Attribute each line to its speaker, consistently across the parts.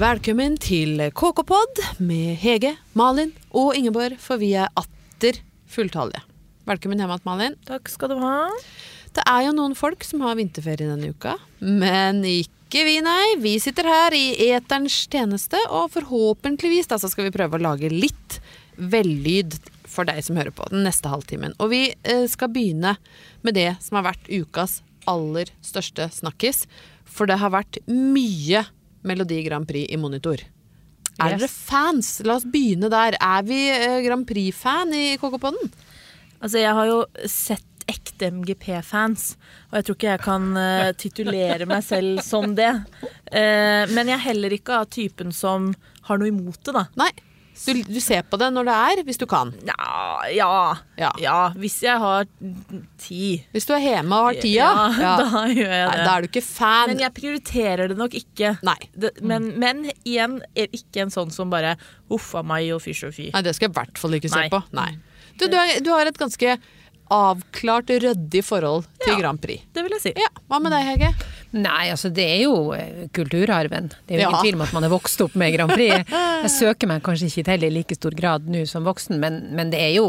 Speaker 1: Velkommen til KK-pod med Hege, Malin og Ingeborg, for vi er atter fulltallige. Velkommen hjem igjen, Malin.
Speaker 2: Takk skal du ha.
Speaker 1: Det er jo noen folk som har vinterferie denne uka, men ikke vi, nei. Vi sitter her i eterens tjeneste, og forhåpentligvis da, så skal vi prøve å lage litt vellyd for deg som hører på den neste halvtimen. Og vi eh, skal begynne med det som har vært ukas aller største snakkis. For det har vært mye Melodi Grand Prix i monitor. Er dere fans? La oss begynne der. Er vi eh, Grand Prix-fan i KK-podden?
Speaker 2: Altså, jeg har jo sett ekte MGP-fans, og jeg tror ikke jeg kan uh, titulere meg selv som det. Uh, men jeg er heller ikke av typen som har noe imot det, da.
Speaker 1: Nei. Du, du ser på det når det er, hvis du kan.
Speaker 2: Ja, ja,
Speaker 1: Ja.
Speaker 2: ja. Hvis jeg har tid.
Speaker 1: Hvis du er hjemme og har tida,
Speaker 2: Ja, da gjør jeg
Speaker 1: Nei,
Speaker 2: det.
Speaker 1: da er du ikke fan.
Speaker 2: Men jeg prioriterer det nok ikke.
Speaker 1: Nei.
Speaker 2: Det, men, men igjen, er ikke en sånn som bare uff a meg og fysj og fy.
Speaker 1: Nei, det skal jeg i hvert fall ikke se
Speaker 2: Nei.
Speaker 1: på. Nei. Du, du, er, du har et ganske avklart, ryddig forhold til
Speaker 2: Ja.
Speaker 1: Grand Prix.
Speaker 2: Det vil jeg si.
Speaker 1: Ja, Hva med deg, Hege?
Speaker 3: Nei, altså det er jo eh, kulturarven. Det er jo
Speaker 1: Ja.
Speaker 3: ingen tvil om at man er vokst opp med Grand Prix. Jeg søker meg kanskje ikke til i like stor grad nå som voksen, men, men det er jo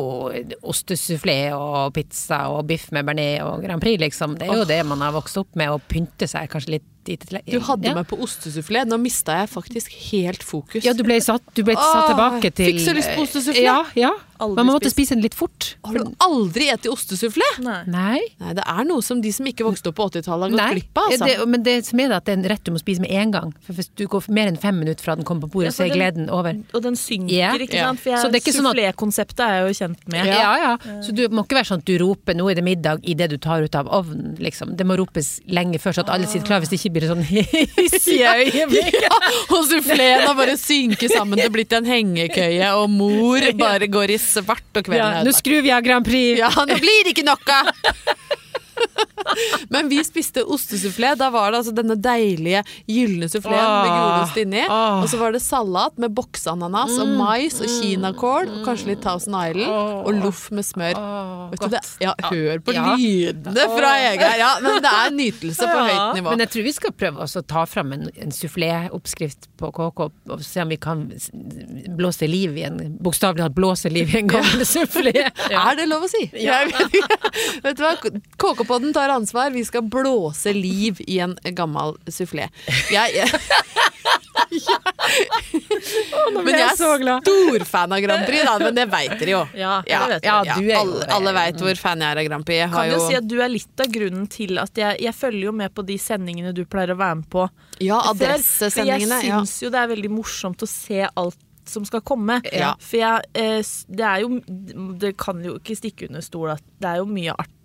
Speaker 3: ostesufflé og pizza og biff med bearnés og Grand Prix, liksom. Det er jo det man har vokst opp med, å pynte seg kanskje litt
Speaker 1: Du hadde
Speaker 3: ja.
Speaker 1: meg på ostesufflé. Nå mista jeg faktisk helt fokus.
Speaker 3: Ja, du ble satt, du ble satt
Speaker 1: Åh,
Speaker 3: tilbake til
Speaker 1: fikk så lyst på ostesufflé.
Speaker 3: Ja, ja.
Speaker 2: Aldri
Speaker 3: Men man måtte
Speaker 2: spist.
Speaker 3: spise den litt fort.
Speaker 1: Har du aldri spist ostesufflé?
Speaker 2: Nei.
Speaker 3: Nei.
Speaker 1: Nei, det er noe som de som ikke vokste opp på 80-tallet, har gått
Speaker 3: Nei,
Speaker 1: glipp av. Altså.
Speaker 3: det, men det som er det at det er en rett du må spise med en gang. For hvis du går mer enn fem minutter fra den kommer på bordet,
Speaker 2: Ja,
Speaker 3: så er
Speaker 2: den-
Speaker 3: gleden over.
Speaker 2: Og den synker,
Speaker 3: yeah.
Speaker 2: ikke sant? For
Speaker 3: Så
Speaker 2: jeg,
Speaker 3: det er ikke sånn at-
Speaker 2: Soufflé-konseptet er jeg jo kjent med.
Speaker 3: Ja, ja. Så du må ikke være sånn at du roper 'nå er det middag' det du tar ut av ovnen, liksom. Det må ropes lenge før, så at alle sitter klar, hvis det ikke blir sånn hissige øyeblikk.
Speaker 1: Ja, og suffleen har bare synket sammen til blitt en hengekøye, og mor bare går i svart, og kvelden
Speaker 3: Ja, nå skrur vi av Grand Prix!
Speaker 1: Ja, nå blir det ikke noe! Men vi spiste ostesufflé. Da var det altså denne deilige gylne suffleen med
Speaker 3: grodost
Speaker 1: gulost inni.
Speaker 3: åh.
Speaker 1: Og så var det salat med bokseananas og mais og kinakål og kanskje litt Thousand Island. Og loff med smør.
Speaker 3: Åh,
Speaker 1: Vet du det? Ja, hør på
Speaker 3: Ja.
Speaker 1: lydene fra Ega! Ja, men det er nytelse på høyt nivå.
Speaker 3: Men jeg tror vi skal prøve også å ta fram en, en suffléoppskrift på KK og se om vi kan blåse liv i en Bokstavelig talt blåse liv i en gammel sufflé.
Speaker 1: Er det lov å si? Ja. vet, du hva? KK-podden tar ansvar. Vi skal blåse liv i en gammel sufflé. Jeg, jeg, men jeg
Speaker 3: jeg
Speaker 1: er
Speaker 3: storfan
Speaker 1: stor fan av Grand Prix, da, men det veit dere jo.
Speaker 2: Ja, ja, vet
Speaker 3: ja, du
Speaker 1: alle alle veit hvor fan jeg er av Grand Prix. Jeg
Speaker 2: Kan jo
Speaker 1: jo,
Speaker 2: si at du er litt av grunnen til at jeg, jeg følger jo med på de sendingene du pleier å være med på.
Speaker 1: ja, adressesendingene.
Speaker 2: For jeg
Speaker 1: Ja.
Speaker 2: syns jo det er veldig morsomt å se alt som skal komme.
Speaker 1: Ja.
Speaker 2: For jeg, eh, det er jo Det kan jo ikke stikke under stol at det er jo mye artig.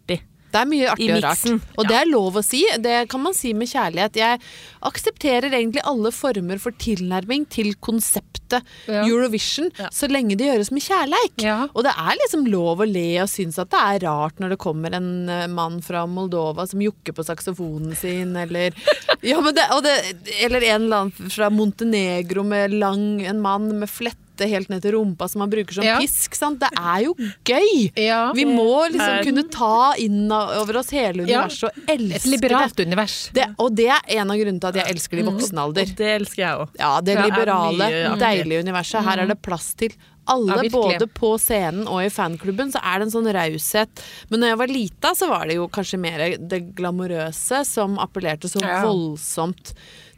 Speaker 1: Det er mye artig og rart. Og det er lov å si. Det kan man si med kjærlighet. Jeg aksepterer egentlig alle former for tilnærming til konseptet. Eurovision, så lenge det gjøres med kjærleik. Og det er liksom lov å le og synes at det er rart når det kommer en eh, mann fra Moldova som jokker på saksofonen sin, eller ja, men det, og det, Eller en eller annen fra Montenegro med lang En mann med flette helt ned til rumpa som man bruker som
Speaker 3: Ja.
Speaker 1: pisk. Sant? Det er jo gøy!
Speaker 3: Ja.
Speaker 1: Vi må liksom kunne ta inn over oss hele
Speaker 3: Ja.
Speaker 1: universet og elske
Speaker 3: Et liberalt univers.
Speaker 1: det. Og det er en av grunnene til at jeg elsker det i voksen alder.
Speaker 2: Det elsker jeg òg.
Speaker 1: Ja, det
Speaker 2: Det er
Speaker 1: liberale, deilige universet. Her er det plass til alle,
Speaker 3: Ja,
Speaker 1: både på scenen og i fanklubben, så er det en sånn raushet. Men når jeg var lita, så var det jo kanskje mer det glamorøse som appellerte så
Speaker 3: Ja.
Speaker 1: voldsomt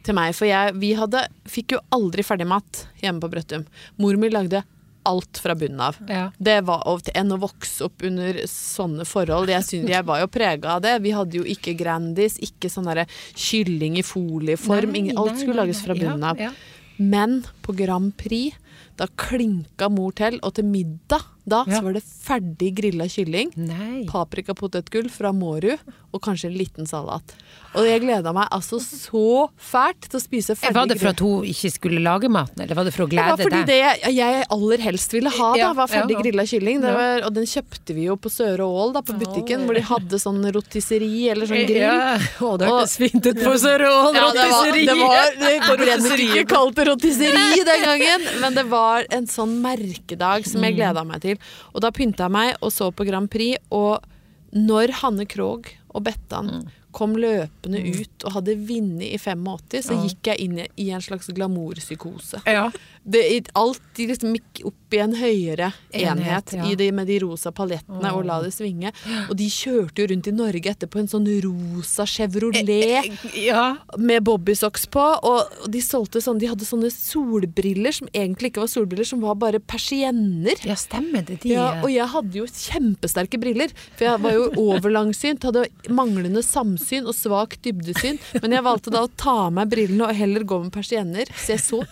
Speaker 1: til meg. For jeg, vi hadde, fikk jo aldri ferdigmat hjemme på Brøttum. Mor mi lagde alt fra bunnen av.
Speaker 3: Ja.
Speaker 1: Det var enn å vokse opp under sånne forhold. Jeg, synes, jeg var jo prega av det. Vi hadde jo ikke Grandis, ikke sånn derre kylling i folieform.
Speaker 3: Nei,
Speaker 1: alt
Speaker 3: nei,
Speaker 1: skulle
Speaker 3: nei,
Speaker 1: lages fra.
Speaker 3: Ja,
Speaker 1: bunnen av.
Speaker 3: ja.
Speaker 1: Men på Grand Prix, da klinka mor til, og til middag da
Speaker 3: Ja.
Speaker 1: så var det ferdig grilla kylling.
Speaker 3: Nei.
Speaker 1: Paprikapotetgull fra Mårud, og kanskje en liten salat. Og jeg gleda meg altså så fælt til å spise ferdig
Speaker 3: Var det for at hun ikke skulle lage maten, eller var det for å
Speaker 1: det var
Speaker 3: glede
Speaker 1: fordi
Speaker 3: deg?
Speaker 1: det jeg, jeg aller helst ville ha, da, var ferdig
Speaker 3: ja, ja.
Speaker 1: grilla kylling. Det var, og den kjøpte vi jo på Søre Ål, da, på butikken, hvor de hadde sånn rotisseri eller sånn grill.
Speaker 3: Ja, å, det hørtes fint ut på Sørål
Speaker 1: Ja, det var, det var det ikke kalt rotisseri den gangen, men det var en sånn merkedag som jeg gleda meg til. Og da pynta jeg meg og så på Grand Prix, og når Hanne Krogh og Bettan kom løpende
Speaker 3: Mm.
Speaker 1: ut og hadde vunnet i 85, så gikk jeg inn i, i en slags glamourpsykose.
Speaker 3: Ja.
Speaker 1: Det, alt liksom gikk opp i en høyere enhet,
Speaker 3: Enhet, ja.
Speaker 1: i de, med de rosa paljettene og la det svinge. Og de kjørte jo rundt i Norge etterpå en sånn rosa Chevrolet
Speaker 3: ja.
Speaker 1: med bobbysocks på, og, de solgte sånn De hadde sånne solbriller som egentlig ikke var solbriller, som var bare persienner.
Speaker 3: Ja, stemmer det. De,
Speaker 1: Ja, og jeg hadde jo kjempesterke briller, for jeg var jo overlangsynt, hadde manglende samsyn og svak dybdesyn, men jeg valgte da å ta av meg brillene og heller gå med persienner, så jeg så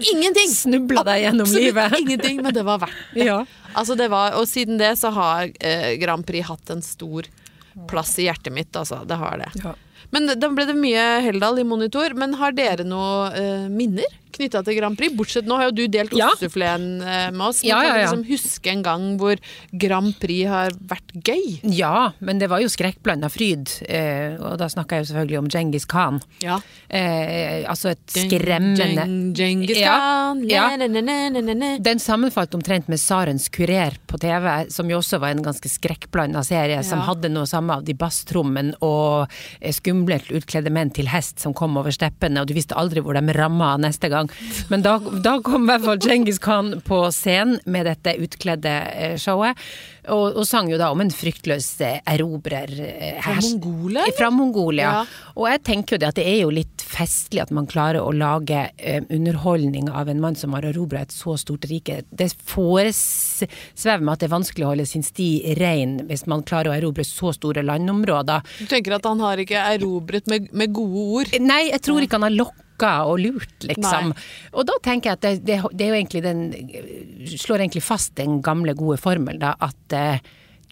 Speaker 1: ingenting!
Speaker 3: Snubla deg gjennom
Speaker 1: Absolutt
Speaker 3: livet.
Speaker 1: ingenting, men det var verdt det.
Speaker 3: Ja.
Speaker 1: Altså det var, og siden det så har eh, Grand Prix hatt en stor plass i hjertet mitt, altså. Det har det.
Speaker 3: Ja.
Speaker 1: Men da ble det mye Heldal i monitor. Men har dere noe eh, minner knytta til Grand Prix? Bortsett nå har jo du delt
Speaker 3: Ja.
Speaker 1: ostesufleen eh, med oss. Men
Speaker 3: Ja,
Speaker 1: kan
Speaker 3: ja,
Speaker 1: du liksom huske en gang hvor Grand Prix har vært gøy?
Speaker 3: Ja, men det var jo skrekkblanda fryd. Eh, og da snakker jeg jo selvfølgelig om Djengis Khan.
Speaker 1: Ja.
Speaker 3: Eh, altså et skremmende
Speaker 1: Djengis
Speaker 3: Ja,
Speaker 1: Khan.
Speaker 3: ja. Den sammenfalt omtrent med Sarens kurer på TV, som jo også var en ganske skrekkblanda serie, som hadde noe samme av de basstrommene og eh, utkledde menn til hest som kom over steppene, og du visste aldri hvor de ramma neste gang. Men da, da kom i hvert fall Djengis Khan på scenen med dette utkledde eh, showet, og, og sang jo da om en fryktløs eh, erobrer. eh,
Speaker 1: Fra Mongolia.
Speaker 3: Fra Mongolia.
Speaker 1: Ja.
Speaker 3: Og jeg tenker jo det at det er jo litt festlig at man klarer å lage um, underholdning av en mann som har erobra et så stort rike. Det foresvever meg at det er vanskelig å holde sin sti rein hvis man klarer å erobre så store landområder.
Speaker 1: Du tenker at han har ikke erobret med, med gode ord?
Speaker 3: Nei, jeg tror ikke han har lokka og lurt, liksom.
Speaker 1: Nei.
Speaker 3: Og da tenker jeg at det, det, det er jo egentlig den Slår egentlig fast den gamle, gode formel, da, at uh,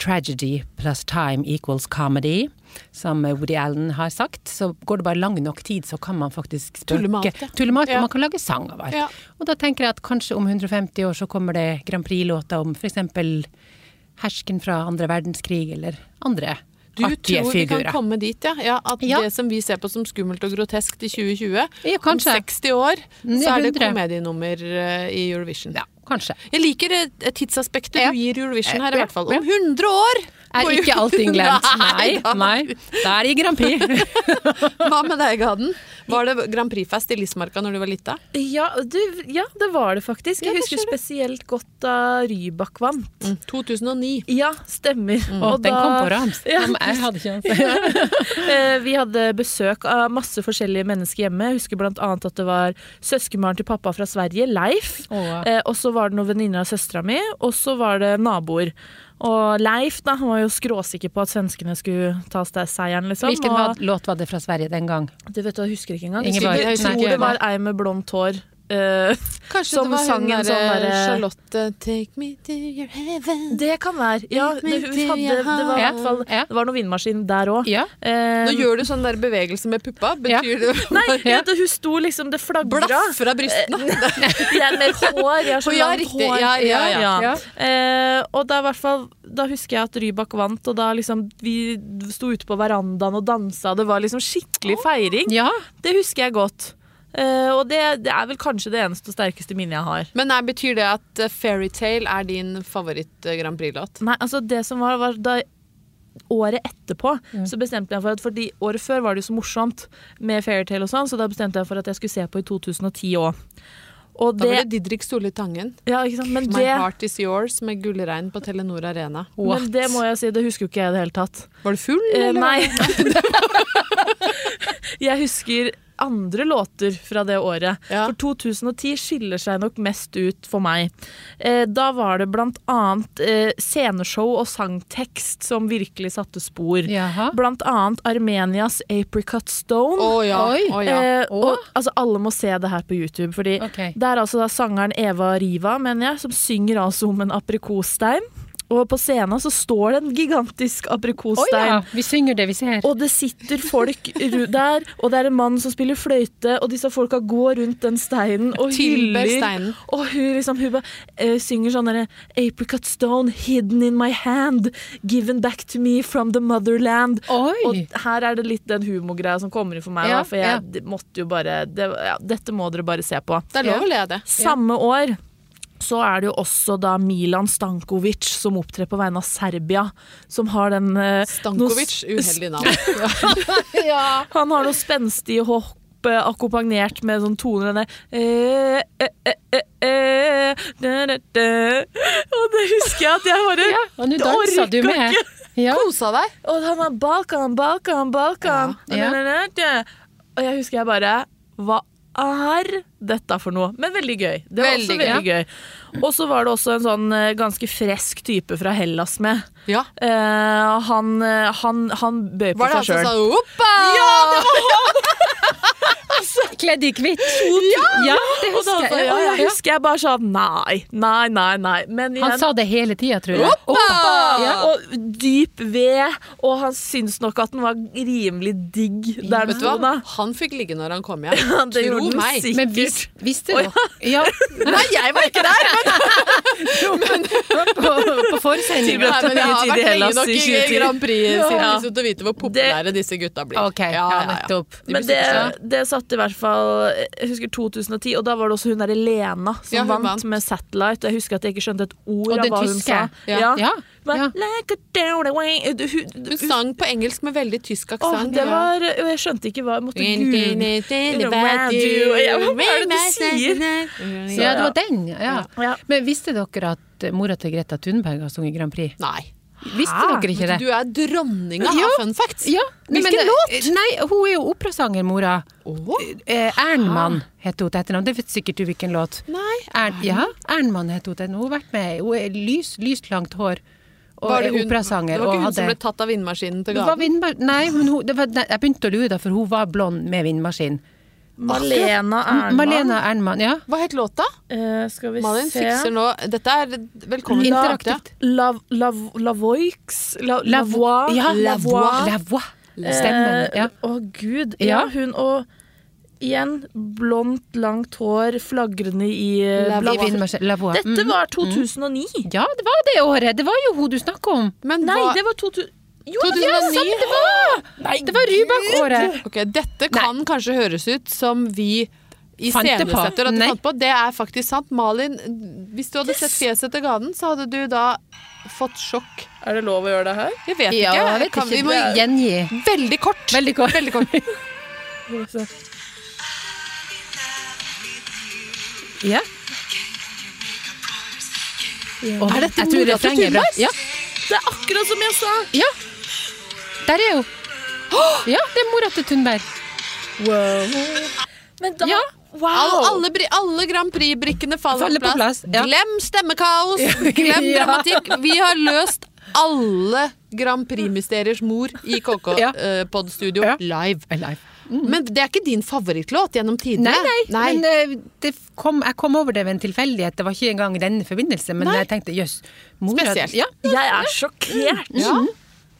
Speaker 3: tragedy plus time equals comedy. Som Woody Allen har sagt. Så går det bare lang nok tid, så kan man faktisk spøke.
Speaker 1: Tulle med ja.
Speaker 3: Og man kan lage sang av alt.
Speaker 1: Ja.
Speaker 3: Og da tenker jeg at kanskje om 150 år så kommer det Grand Prix-låter om f.eks. hersken fra andre verdenskrig, eller andre
Speaker 1: Du
Speaker 3: artige
Speaker 1: tror vi kan komme dit, ja? ja at
Speaker 3: Ja.
Speaker 1: det som vi ser på som skummelt og groteskt i 2020,
Speaker 3: Ja,
Speaker 1: om 60 år,
Speaker 3: Mm,
Speaker 1: så er det komedienummer eh, i Eurovision.
Speaker 3: Ja, kanskje.
Speaker 1: Jeg liker tidsaspektet
Speaker 3: Ja.
Speaker 1: du gir Eurovision her, i hvert fall. Om 100 år!
Speaker 3: Er ikke allting glemt. Nei, nei. Da er det Grand Prix.
Speaker 1: Hva med deg, Gaden? Var det Grand Prix-fest i Lismarka når du var lita?
Speaker 2: Ja, ja, det var det faktisk. Jeg husker spesielt godt da Rybak vant.
Speaker 1: Mm. 2009.
Speaker 2: Ja, stemmer.
Speaker 3: Å,
Speaker 2: Og
Speaker 3: den kom på rams.
Speaker 2: Ja.
Speaker 3: Jeg hadde ikke annet.
Speaker 2: Eh, Vi hadde besøk av masse forskjellige mennesker hjemme. Jeg husker annet at det var søskenbarn til pappa fra Sverige, Leif.
Speaker 3: Oh,
Speaker 2: ja. og så var det noen venninner av søstera mi, og så var det naboer. Og Leif da, han var jo skråsikker på at svenskene skulle ta seieren, liksom.
Speaker 3: Hvilken
Speaker 2: og,
Speaker 3: låt var det fra Sverige den gang?
Speaker 2: det vet du, jeg husker ikke engang. Jeg
Speaker 1: nei,
Speaker 2: tror det var ei med blondt hår. Eh,
Speaker 1: Kanskje
Speaker 2: Som
Speaker 1: det var
Speaker 2: sangen,
Speaker 1: hun
Speaker 2: en
Speaker 1: derre
Speaker 2: sånn derre-
Speaker 1: Charlotte Take me to your heaven.
Speaker 2: det kan være. Ja, det, hun hadde, det var i hvert fall
Speaker 3: Ja.
Speaker 2: Det var noe vindmaskin der òg.
Speaker 3: Ja.
Speaker 2: Eh,
Speaker 1: Nå gjør du sånn der bevegelse med puppa. Betyr det
Speaker 2: Nei,
Speaker 3: Ja.
Speaker 2: ja. hun sto liksom Det flagra.
Speaker 1: blaffer av brystene?
Speaker 2: Jeg er mer hår. Jeg har så langt hår.
Speaker 1: Ja, ja, ja.
Speaker 3: Ja.
Speaker 2: Eh, og da, fall, da husker jeg at Rybak vant, og da liksom vi sto ute på verandaen og dansa. Det var liksom skikkelig feiring.
Speaker 3: ja.
Speaker 2: Det husker jeg godt. Eh, og det, det er vel kanskje det eneste og sterkeste minnet jeg har.
Speaker 1: Men nei, betyr det at uh, Fairytale er din favoritt-Grand Prix-låt?
Speaker 2: Nei, altså det som var, var da Året etterpå
Speaker 3: Mm.
Speaker 2: så bestemte jeg for at Fordi året før var det jo så morsomt med Fairytale og sånn, så da bestemte jeg for at jeg skulle se på i 2010 òg. Og
Speaker 1: Da var
Speaker 2: det,
Speaker 1: det Didrik Solli Tangen.
Speaker 2: ja, ikke sant? Men
Speaker 1: My
Speaker 2: det,
Speaker 1: Heart Is Yours med gullregn på Telenor Arena.
Speaker 2: men det må jeg si, det husker jo ikke jeg i det hele tatt.
Speaker 1: Var du full,
Speaker 2: Eh,
Speaker 1: eller?
Speaker 2: nei. jeg husker andre låter fra det året.
Speaker 1: Ja.
Speaker 2: For 2010 skiller seg nok mest ut for meg. Eh, da var det blant annet eh, sceneshow og sangtekst som virkelig satte spor.
Speaker 3: Jaha.
Speaker 2: Blant annet Armenias Apricot Stone.
Speaker 1: Oh, ja.
Speaker 3: Oi.
Speaker 1: Å, ja.
Speaker 2: Eh, og, altså, alle må se det her på YouTube. Fordi
Speaker 3: okay.
Speaker 2: Det er altså da sangeren Eva Riva, mener jeg, som synger altså om en aprikosstein. Og på scenen så står det en gigantisk aprikosstein.
Speaker 3: Oh, ja, vi synger det vi ser.
Speaker 2: Og det sitter folk der, og det er en mann som spiller fløyte, og disse folka går rundt den steinen og hyller.
Speaker 1: steinen.
Speaker 2: Og hun liksom hun bare, uh, synger sånn derre Apricot stone hidden in my hand, given back to me from the motherland.
Speaker 3: Oi!
Speaker 2: Og her er det litt den humorgreia som kommer inn for meg,
Speaker 3: Ja,
Speaker 2: da, for jeg
Speaker 3: ja.
Speaker 2: måtte jo bare det, Dette må dere bare se på.
Speaker 1: Det er lov å le av det.
Speaker 2: Samme år så er det jo også da Milan Stankovic som opptrer på vegne av Serbia, som har den eh,
Speaker 1: Stankovic,
Speaker 2: noe
Speaker 1: uheldig navn.
Speaker 2: Han har noe spenstige hopp eh, akkompagnert med sånn toner eh, eh, eh, eh, eh. Og det husker jeg at jeg bare
Speaker 3: Ja, og nå dansa du med. Ja.
Speaker 1: Kosa deg.
Speaker 2: Og han har Balkan, Balkan, Balkan.
Speaker 3: Ja.
Speaker 2: Da. Og jeg husker jeg bare Hva er dette for noe? Men veldig gøy. Det var
Speaker 1: Veldig
Speaker 2: også veldig gøy. Og så var det også en sånn eh, ganske fresk type fra Hellas med.
Speaker 1: Ja.
Speaker 2: Eh, han, eh, han, han bøy på
Speaker 1: Var det han som
Speaker 2: sjøl.
Speaker 1: sa 'oppa'?
Speaker 3: Kledd i hvitt. Ja, det
Speaker 2: Og da
Speaker 3: husker
Speaker 2: sa
Speaker 3: jeg. Ja, ja, ja.
Speaker 2: husker jeg bare sånn Nei, nei, nei. nei. Men
Speaker 3: Han sa det hele tida, tror jeg.
Speaker 1: Oppa!
Speaker 2: ja, og dyp ved, og han syntes nok at den var rimelig digg der
Speaker 1: Vet
Speaker 2: den
Speaker 1: du
Speaker 2: sto.
Speaker 1: Han fikk ligge når han kom hjem.
Speaker 2: Det
Speaker 1: Tro meg.
Speaker 2: sikkert.
Speaker 3: Men vis, visste du ja,
Speaker 1: Nei, jeg var ikke der! Men
Speaker 3: på, på forsending.
Speaker 1: Nei, men jeg har vært lenge nok
Speaker 2: i
Speaker 1: i
Speaker 2: 2010.
Speaker 1: Grand Prix siden
Speaker 2: Ja.
Speaker 1: å vite hvor populære disse gutta blir.
Speaker 3: Ok, ja, nettopp.
Speaker 2: Men det, det satt i hvert fall Jeg husker 2010, og da var det også hun derre Lena som
Speaker 1: Ja,
Speaker 2: vant,
Speaker 1: vant.
Speaker 2: med Satellite. Og jeg husker at jeg ikke skjønte et ord av hva hun
Speaker 3: tyske.
Speaker 2: sa.
Speaker 1: Ja.
Speaker 3: Ja, ja.
Speaker 2: like away. Hun-
Speaker 1: Hun sang på engelsk med veldig tysk aksent.
Speaker 2: jeg skjønte ikke hva jeg måtte google. Ja, hva er det du sier?
Speaker 3: Ja, det var den, ja.
Speaker 2: Ja.
Speaker 3: Men visste dere at mora til Greta Thunberg har sunget Grand Prix?
Speaker 1: Nei.
Speaker 3: Visste
Speaker 2: Hæ?
Speaker 3: dere ikke det?
Speaker 1: Du er dronninga
Speaker 3: Ja.
Speaker 1: av fun facts.
Speaker 3: Ja, men
Speaker 1: Hvilken låt?
Speaker 3: Nei, hun er jo operasanger, mora.
Speaker 1: Åh,
Speaker 3: Eh, Ernmann heter hun til etternavn. Det vet sikkert du hvilken låt.
Speaker 1: nei.
Speaker 3: Ern, ja, Ernmann heter hun til Hun har vært med. Hun er lys, lyst langt hår. Og
Speaker 1: Var det hun-
Speaker 3: operasanger.
Speaker 1: Det var ikke hun som ble tatt av vindmaskinen til
Speaker 3: det var vindma- Nei, hun, det var, jeg begynte å lure, da, for hun var blond med vindmaskin.
Speaker 2: Malena Ernmann.
Speaker 3: Malena Ernman, ja.
Speaker 1: Hva het låta?
Speaker 2: Uh, skal vi
Speaker 1: Malin
Speaker 2: se
Speaker 1: fikser nå Dette er velkommen til
Speaker 3: Interaktivt.
Speaker 2: La, la, Lavoix La,
Speaker 3: La
Speaker 2: Lavoie
Speaker 3: Ja,
Speaker 2: Lavoie.
Speaker 3: La voix. Stemmen.
Speaker 2: Eh,
Speaker 3: Ja.
Speaker 2: Å gud. Ja,
Speaker 3: Ja.
Speaker 2: hun og Igjen blondt, langt hår, flagrende i eh,
Speaker 1: La-
Speaker 3: voix.
Speaker 2: Dette
Speaker 3: Mhm.
Speaker 2: var 2009.
Speaker 3: Ja, det var det året. Det var jo hun du snakka om.
Speaker 1: Men
Speaker 2: Nei,
Speaker 1: hva
Speaker 2: det var 2000... Jo,
Speaker 1: 2009?
Speaker 3: Ja, sant det var! Det var Rybak-året.
Speaker 1: Okay, Dette kan kanskje høres ut som vi iscenesetter at du fant på. Det er faktisk sant. Malin, hvis du hadde sett fjeset til ganen, så hadde du da fått sjokk.
Speaker 2: Er det lov å gjøre det her?
Speaker 1: Jeg vet
Speaker 3: Ja,
Speaker 1: ikke.
Speaker 3: vet
Speaker 1: kan,
Speaker 3: ikke.
Speaker 1: vi må
Speaker 3: Gjengi.
Speaker 1: Veldig kort.
Speaker 3: Veldig kort.
Speaker 1: Veldig kort.
Speaker 3: Ja.
Speaker 1: Er dette mora til. Tullberg?
Speaker 3: Ja.
Speaker 2: Det er akkurat som jeg sa!
Speaker 3: ja. Der er hun. Ja, det er mora til Thunberg.
Speaker 2: Men da
Speaker 3: Ja.
Speaker 2: Wow!
Speaker 1: All, alle, alle Grand Prix-brikkene faller,
Speaker 3: Faller på plass, ja.
Speaker 1: Glem stemmekaos! Glem
Speaker 3: Ja.
Speaker 1: dramatikk! Vi har løst alle Grand Prix-mysteriers mor i
Speaker 3: Ja.
Speaker 1: KK-podstudio
Speaker 3: Ja.
Speaker 1: live.
Speaker 3: Alive.
Speaker 1: Men det er ikke din favorittlåt gjennom tidene?
Speaker 3: Nei, nei, men eh, det kom, jeg kom over det ved en tilfeldighet. Det var ikke engang i denne forbindelse, men
Speaker 1: Nei.
Speaker 3: jeg tenkte jøss.
Speaker 1: Spesielt.
Speaker 3: Ja.
Speaker 2: Jeg er sjokkert!
Speaker 1: Ja.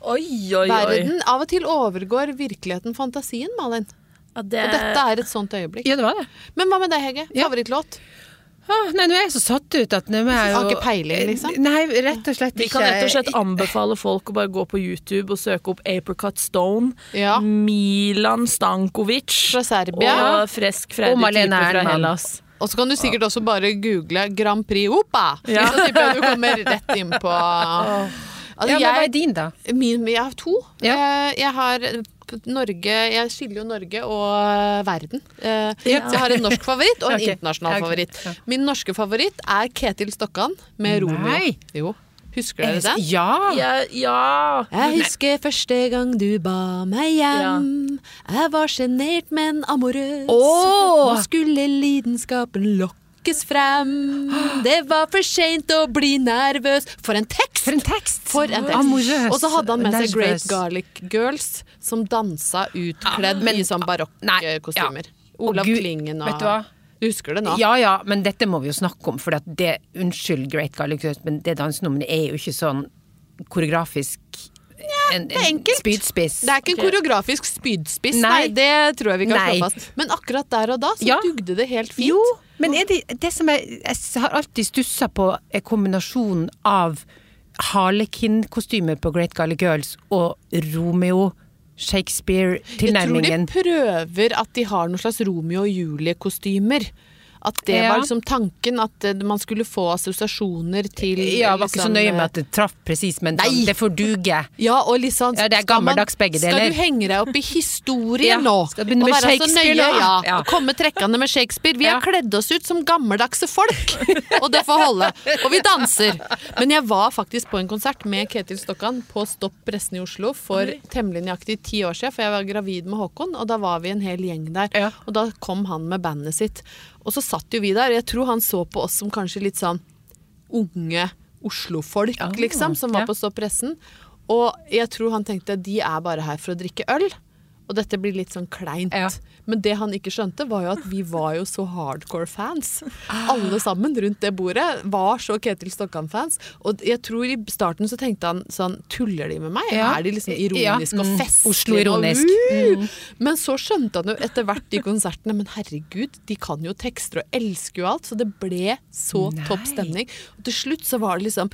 Speaker 2: Oi, oi, oi.
Speaker 1: Verden av og til overgår virkeligheten fantasien, Malin.
Speaker 2: Ja, det,
Speaker 1: Og dette er et sånt øyeblikk.
Speaker 3: ja, det var det.
Speaker 1: Men hva med deg, Hege?
Speaker 3: Ja.
Speaker 1: Favorittlåt?
Speaker 3: Ah, nei, nå er jeg så satt ut at nå er jeg jo
Speaker 1: Har ikke peiling, liksom?
Speaker 3: Nei, rett og slett
Speaker 2: Vi kan rett og slett anbefale folk å bare gå på YouTube og søke opp Apricot Stone,
Speaker 1: Ja.
Speaker 2: Milan Stankovic
Speaker 1: Fra Serbia.
Speaker 2: og Fresk Freddy
Speaker 3: Og Malene
Speaker 2: type fra Hellas.
Speaker 1: Og så kan du sikkert også bare google Grand Prix Opa.
Speaker 2: Ja.
Speaker 1: Så tipper jeg du kommer rett inn på altså,
Speaker 3: Ja, men hva er din, da?
Speaker 1: min, jeg har to.
Speaker 3: Ja.
Speaker 1: Eh, Jeg har Norge Jeg skiller jo Norge og verden. Eh,
Speaker 3: Ja.
Speaker 1: Jeg har en norsk favoritt og en
Speaker 3: okay.
Speaker 1: internasjonal favoritt. Min norske favoritt er Ketil Stokkan med Romeo. Jo. Husker dere den?
Speaker 3: Ja!
Speaker 2: Ja, ja.
Speaker 1: Jeg husker første gang du ba meg hjem. Jeg var sjenert, men amorøs.
Speaker 3: Oh.
Speaker 1: Nå skulle lidenskapen lokkes frem. Det var for seint å bli nervøs. For en tekst!
Speaker 3: For en tekst!
Speaker 1: For en tekst. Og så hadde han med seg Great Garlic Girls, som dansa utkledd
Speaker 3: men-
Speaker 1: i sånn barokkostymer.
Speaker 3: ja.
Speaker 1: Olav
Speaker 3: Gud,
Speaker 1: Klingen og
Speaker 3: vet du?
Speaker 1: Husker det nå?
Speaker 3: Ja ja, men dette må vi jo snakke om, for det Unnskyld, Great Garlic Girls, men det dansenummeret er jo ikke sånn koreografisk en,
Speaker 1: det er enkelt.
Speaker 3: spydspiss.
Speaker 1: Det er ikke en koreografisk spydspiss, nei.
Speaker 3: Nei.
Speaker 1: Det tror jeg vi kan
Speaker 3: Nei.
Speaker 1: slå fast. Men akkurat der og da så
Speaker 3: Ja.
Speaker 1: dugde det helt fint.
Speaker 3: Jo, men er det, det som jeg, jeg har alltid stussa på, er kombinasjonen av Harlekin-kostymer på Great Gally Girls og Romeo Shakespeare-tilnærmingen.
Speaker 1: Jeg tror de prøver at de har noen slags Romeo og Julie-kostymer. At det
Speaker 3: Ja.
Speaker 1: var liksom tanken, at eh, man skulle få assosiasjoner til
Speaker 3: Ja, var ikke så
Speaker 1: liksom,
Speaker 3: nøye med
Speaker 1: eh,
Speaker 3: at det traff presis, men
Speaker 1: Nei.
Speaker 3: det får duge.
Speaker 1: Ja, og sånn
Speaker 3: Ja, det er gammeldags begge deler.
Speaker 1: Skal du henge deg opp i historien
Speaker 3: Ja,
Speaker 1: nå?
Speaker 3: skal begynne med Shakespeare
Speaker 1: nøye,
Speaker 3: nå?
Speaker 1: Ja, og komme trekkende med Shakespeare. Vi har kledd oss ut som gammeldagse folk, og det får holde. Og vi danser. Men jeg var faktisk på en konsert med Ketil Stokkan på Stopp pressen i Oslo for temmelig nøyaktig ti år siden, for jeg var gravid med Håkon, og da var vi en hel gjeng der.
Speaker 3: Ja.
Speaker 1: Og da kom han med bandet sitt. Og så satt jo vi der, og jeg tror han så på oss som kanskje litt sånn unge Oslo-folk, liksom, som var på Stopp pressen. Og jeg tror han tenkte de er bare her for å drikke øl. Og dette blir litt sånn kleint.
Speaker 3: Ja.
Speaker 1: Men det han ikke skjønte, var jo at vi var jo så hardcore fans. Alle sammen rundt det bordet var så Ketil Stokkan-fans. Og jeg tror i starten så tenkte han sånn Tuller de med meg?
Speaker 3: Ja.
Speaker 1: Er de liksom
Speaker 3: Ja.
Speaker 1: mm. og
Speaker 3: Mm.
Speaker 1: festlige? Uh? Men så skjønte han jo etter hvert de konsertene Men herregud, de kan jo tekster og elsker jo alt. Så det ble så
Speaker 3: Nei.
Speaker 1: topp stemning. Og til slutt så var det liksom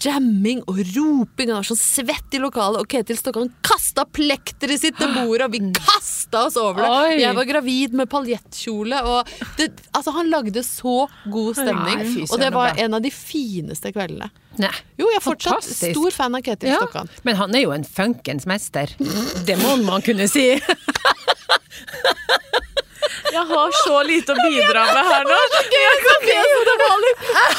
Speaker 1: jamming og roping, og var sånn svett i lokalet, og Ketil Stokkan kasta plekteret sitt til bordet, og vi kasta oss over det.
Speaker 3: Oi.
Speaker 1: Jeg var gravid med paljettkjole, og det, altså han lagde så god stemning.
Speaker 3: Nei,
Speaker 1: og det var
Speaker 3: bra.
Speaker 1: en av de fineste kveldene.
Speaker 3: Nei.
Speaker 1: Jo, jeg er fortsatt
Speaker 3: Fantastisk.
Speaker 1: stor fan av Ketil
Speaker 3: Ja,
Speaker 1: Stokkan.
Speaker 3: men han er jo en funkens mester. Det må man kunne si.
Speaker 2: Jeg har så lite å bidra med her nå.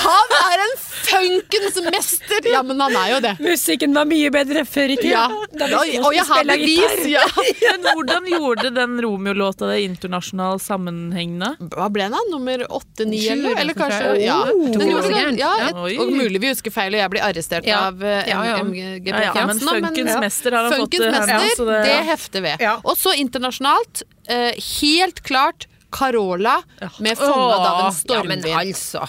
Speaker 1: Han er en funkens mester! Ja, men han er jo det.
Speaker 3: Musikken var mye bedre før i tida.
Speaker 1: Ja. Og jeg har bevis! Ja.
Speaker 2: Men hvordan gjorde den Romeo-låta det internasjonal sammenhengende?
Speaker 1: Hva ble den? da? Nummer åtte-ni
Speaker 3: Sju,
Speaker 1: eller? Eller kanskje. Ja.
Speaker 3: Oh,
Speaker 1: Den ja et, og mulig vi husker feil, og jeg blir arrestert
Speaker 3: Ja.
Speaker 1: av eh,
Speaker 3: Ja, ja.
Speaker 1: MGP
Speaker 2: Ja, ja, men
Speaker 1: Jansen
Speaker 2: funkens mester har han fått
Speaker 1: Funkens mester, det,
Speaker 2: det-
Speaker 1: hefter ved. Og så internasjonalt, eh, helt klart Carola med 'Fanget av en
Speaker 3: Ja, men altså.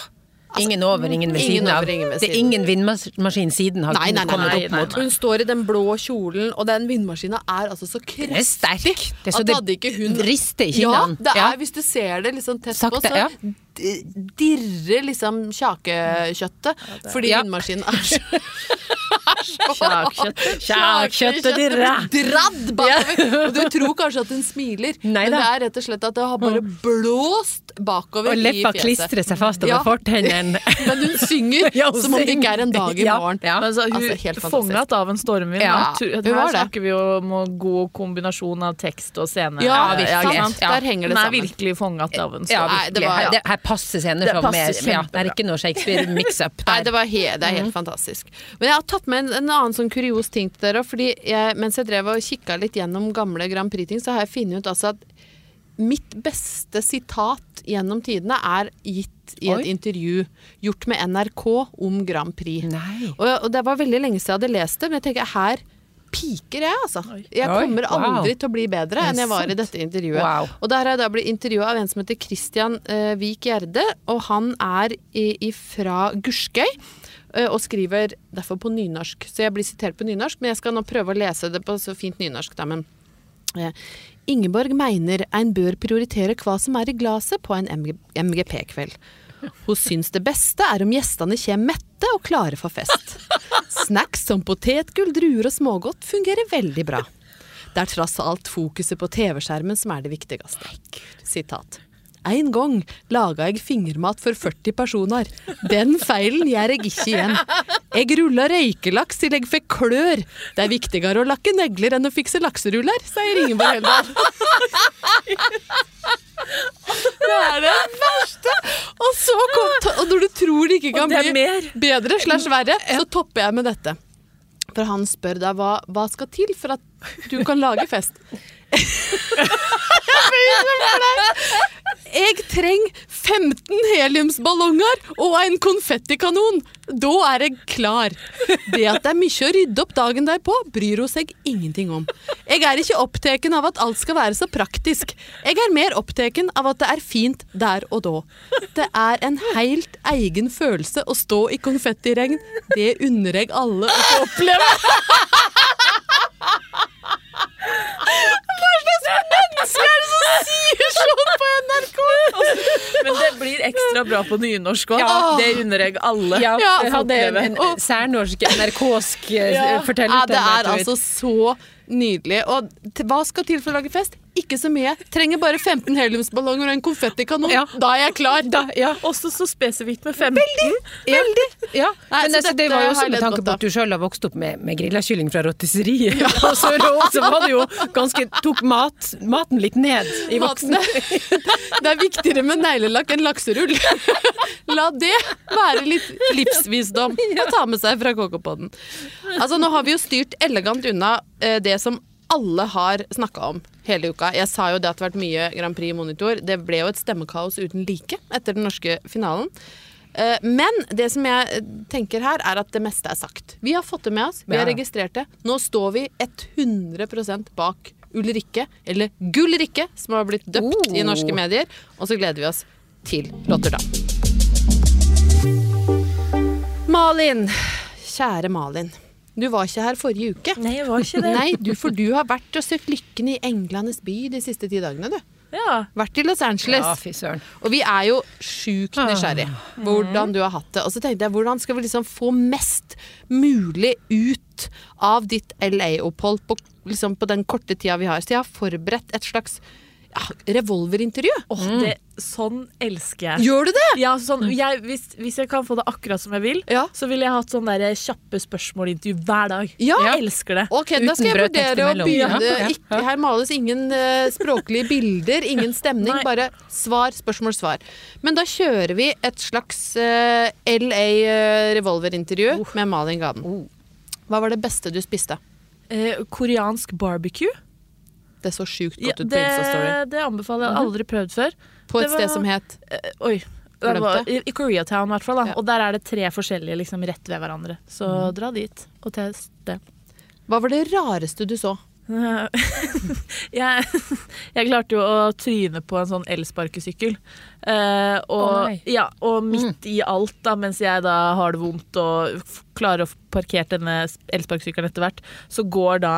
Speaker 3: Ingen over, ingen ved
Speaker 1: ingen
Speaker 3: siden av.
Speaker 1: over, ingen ved
Speaker 3: Det er
Speaker 1: siden.
Speaker 3: ingen vindmaskin siden har
Speaker 1: Nei, nei, nei,
Speaker 3: kommet opp mot.
Speaker 1: Hun står i den blå kjolen, og den vindmaskina er altså så
Speaker 3: er sterk.
Speaker 1: kraftig
Speaker 3: Det er så
Speaker 1: at hadde ikke hun
Speaker 3: rister i
Speaker 1: Ja,
Speaker 3: kinnene.
Speaker 1: det er,
Speaker 3: Ja.
Speaker 1: hvis du ser det liksom tett
Speaker 3: Sakte,
Speaker 1: på, så
Speaker 3: ja.
Speaker 1: dirrer liksom kjakekjøttet. fordi
Speaker 3: Ja.
Speaker 1: vindmaskinen er så
Speaker 2: Kjakkjøttet.
Speaker 3: Kjakkjøttet dirrer.
Speaker 1: Dradd bakover. Og du tror kanskje at hun smiler,
Speaker 3: Neida.
Speaker 1: men det er rett og slett at det har bare blåst bakover
Speaker 3: Og
Speaker 1: i
Speaker 3: leppa klistrer seg fast over
Speaker 1: Ja.
Speaker 3: fortennene.
Speaker 1: Men hun synger
Speaker 3: Ja, hun
Speaker 1: som om det ikke er en dag i morgen.
Speaker 3: ja.
Speaker 2: Men altså, hun
Speaker 1: Altså,
Speaker 2: fanget av en stormvind.
Speaker 3: Ja,
Speaker 2: Her
Speaker 1: var det.
Speaker 2: snakker vi jo om en god kombinasjon av tekst og scene.
Speaker 1: Ja,
Speaker 3: virkelig. Ja.
Speaker 1: Der henger det
Speaker 2: Hun er
Speaker 1: sammen.
Speaker 2: virkelig fanget av en
Speaker 3: Ja,
Speaker 1: det
Speaker 3: virkelig.
Speaker 1: var-
Speaker 3: Her, her passer scener
Speaker 2: Det
Speaker 3: mer Det er ikke noe Shakespeare-mix-up
Speaker 1: Nei, det, var he det er helt fantastisk. Men jeg har tatt med en, en annen sånn kurios ting til dere. Fordi jeg, mens jeg drev og kikka litt gjennom gamle Grand Prix-ting, så har jeg funnet ut altså at mitt beste sitat gjennom tidene er gitt i et
Speaker 3: Oi.
Speaker 1: intervju gjort med NRK om Grand Prix. Og, og det var veldig lenge siden jeg hadde lest det, men jeg tenker her piker jeg, altså. Jeg kommer
Speaker 3: wow.
Speaker 1: aldri til å bli bedre enn jeg var i dette intervjuet.
Speaker 3: Wow.
Speaker 1: Og der har jeg da blitt intervjua av en som heter Christian uh, Vik Gjerde, og han er i, fra Gurskøy. Eh, og skriver derfor på nynorsk, så jeg blir sitert på nynorsk. Men jeg skal nå prøve å lese det på så fint nynorsk, da. Men eh, Ingeborg mener en bør prioritere hva som er i glasset på en MGP-kveld. Hun syns det beste er om gjestene kommer mette og klare for fest. Snacks som potetgull, druer og smågodt fungerer veldig bra. Det er tross alt fokuset på TV-skjermen som er det viktigste. Sitat. En gang laga jeg fingermat for 40 personer. Den feilen gjør jeg ikke igjen. Jeg rulla røykelaks til jeg fikk klør. Det er viktigere å lakke negler enn å fikse lakseruller, sier Ingeborg Heldal. Det er det verste! Og så kom Og når du tror det ikke kan
Speaker 2: det
Speaker 1: bli bedre slash verre, så topper jeg med dette. For han spør deg hva, hva skal til for at du kan lage fest. Jeg trenger 15 heliumsballonger og en konfettikanon. Da er jeg klar. Det at det er mye å rydde opp dagen derpå, bryr hun seg ingenting om. Jeg er ikke opptatt av at alt skal være så praktisk. Jeg er mer opptatt av at det er fint der og da. Det er en helt egen følelse å stå i konfettiregn. Det unner jeg alle å få oppleve. Hva slags menneske er det som sier sånn på NRK?
Speaker 2: Men det blir ekstra bra på nynorsk òg.
Speaker 1: Ja.
Speaker 2: Det unner jeg alle.
Speaker 3: Ja,
Speaker 1: Ja,
Speaker 3: jeg hadde en, en særnorsk NRK-sk
Speaker 1: Ja,
Speaker 3: fortellerstemme.
Speaker 1: det er altså så nydelig. Og hva skal til for å lage fest? Ikke så mye. Trenger bare 15 heliumsballonger og en konfettikanon.
Speaker 3: Ja.
Speaker 1: Da er jeg klar.
Speaker 3: Da, ja.
Speaker 2: Også så spesifikt med 15.
Speaker 3: Veldig! Ja.
Speaker 1: Nei,
Speaker 3: Men
Speaker 1: så
Speaker 3: altså, det var jo også med tanke på at du sjøl har vokst opp med, med grillakylling fra rotisseriet. Og så så var det jo ganske Tok mat, maten litt ned i voksen.
Speaker 1: Det er viktigere med neglelakk enn lakserull. La det være litt livsvisdom å ta med seg fra KK-podden. Altså, nå har vi jo styrt elegant unna eh, det som alle har snakka om hele uka. Jeg sa jo det at det har vært mye Grand Prix monitor. Det ble jo et stemmekaos uten like etter den norske finalen. Eh, Men det som jeg tenker her, er at det meste er sagt. Vi har fått det med oss, vi har registrert det. Nå står vi 100% bak Ulrikke, eller Gullrikke, som har blitt døpt i
Speaker 3: Oh.
Speaker 1: norske medier. Og så gleder vi oss til Rotterdam. Malin, kjære Malin. Du var ikke her forrige uke.
Speaker 2: Nei, jeg var ikke det.
Speaker 1: Nei, du, for du har vært og søkt lykken i Englandes by de siste ti dagene, du.
Speaker 2: Ja.
Speaker 1: Vært i Los Angeles.
Speaker 3: Ja, fy søren.
Speaker 1: Og vi er jo sjukt nysgjerrig hvordan du har hatt det. Og så tenkte jeg, hvordan skal vi liksom få mest mulig ut av ditt LA-opphold på, liksom på den korte tida vi har? Så jeg har forberedt et slags ja, revolverintervju.
Speaker 2: mm. det, sånn elsker jeg.
Speaker 1: Gjør du det?
Speaker 2: Ja, sånn, jeg, hvis, hvis jeg kan få det akkurat som jeg vil,
Speaker 1: Ja.
Speaker 2: så ville jeg hatt sånn der kjappe spørsmål-intervju hver dag.
Speaker 1: Ja.
Speaker 2: Jeg elsker det.
Speaker 1: Ok, da skal jeg vurdere å begynne. Ikke, her males ingen uh, språklige bilder, ingen stemning,
Speaker 2: Nei.
Speaker 1: bare svar, spørsmål, svar. Men da kjører vi et slags uh, LA eh, revolverintervju med Malin Gaden. Hva var det beste du spiste?
Speaker 2: Eh, koreansk barbecue.
Speaker 1: Det så sjukt godt ut på
Speaker 2: det,
Speaker 1: Insta-story.
Speaker 2: det anbefaler jeg. Aldri prøvd før.
Speaker 1: På et
Speaker 2: var-
Speaker 1: sted som het
Speaker 2: Eh, oi. Var, I, I Koreatown, i hvert fall.
Speaker 1: Ja.
Speaker 2: Og der er det tre forskjellige liksom, rett ved hverandre. Så dra dit og test det.
Speaker 1: Hva var det rareste du så?
Speaker 2: jeg, jeg klarte jo å tryne på en sånn elsparkesykkel. Eh, og,
Speaker 3: oh,
Speaker 2: ja, og midt i alt, da, mens jeg da har det vondt og klarer å parkere denne elsparkesykkelen etter hvert, så går da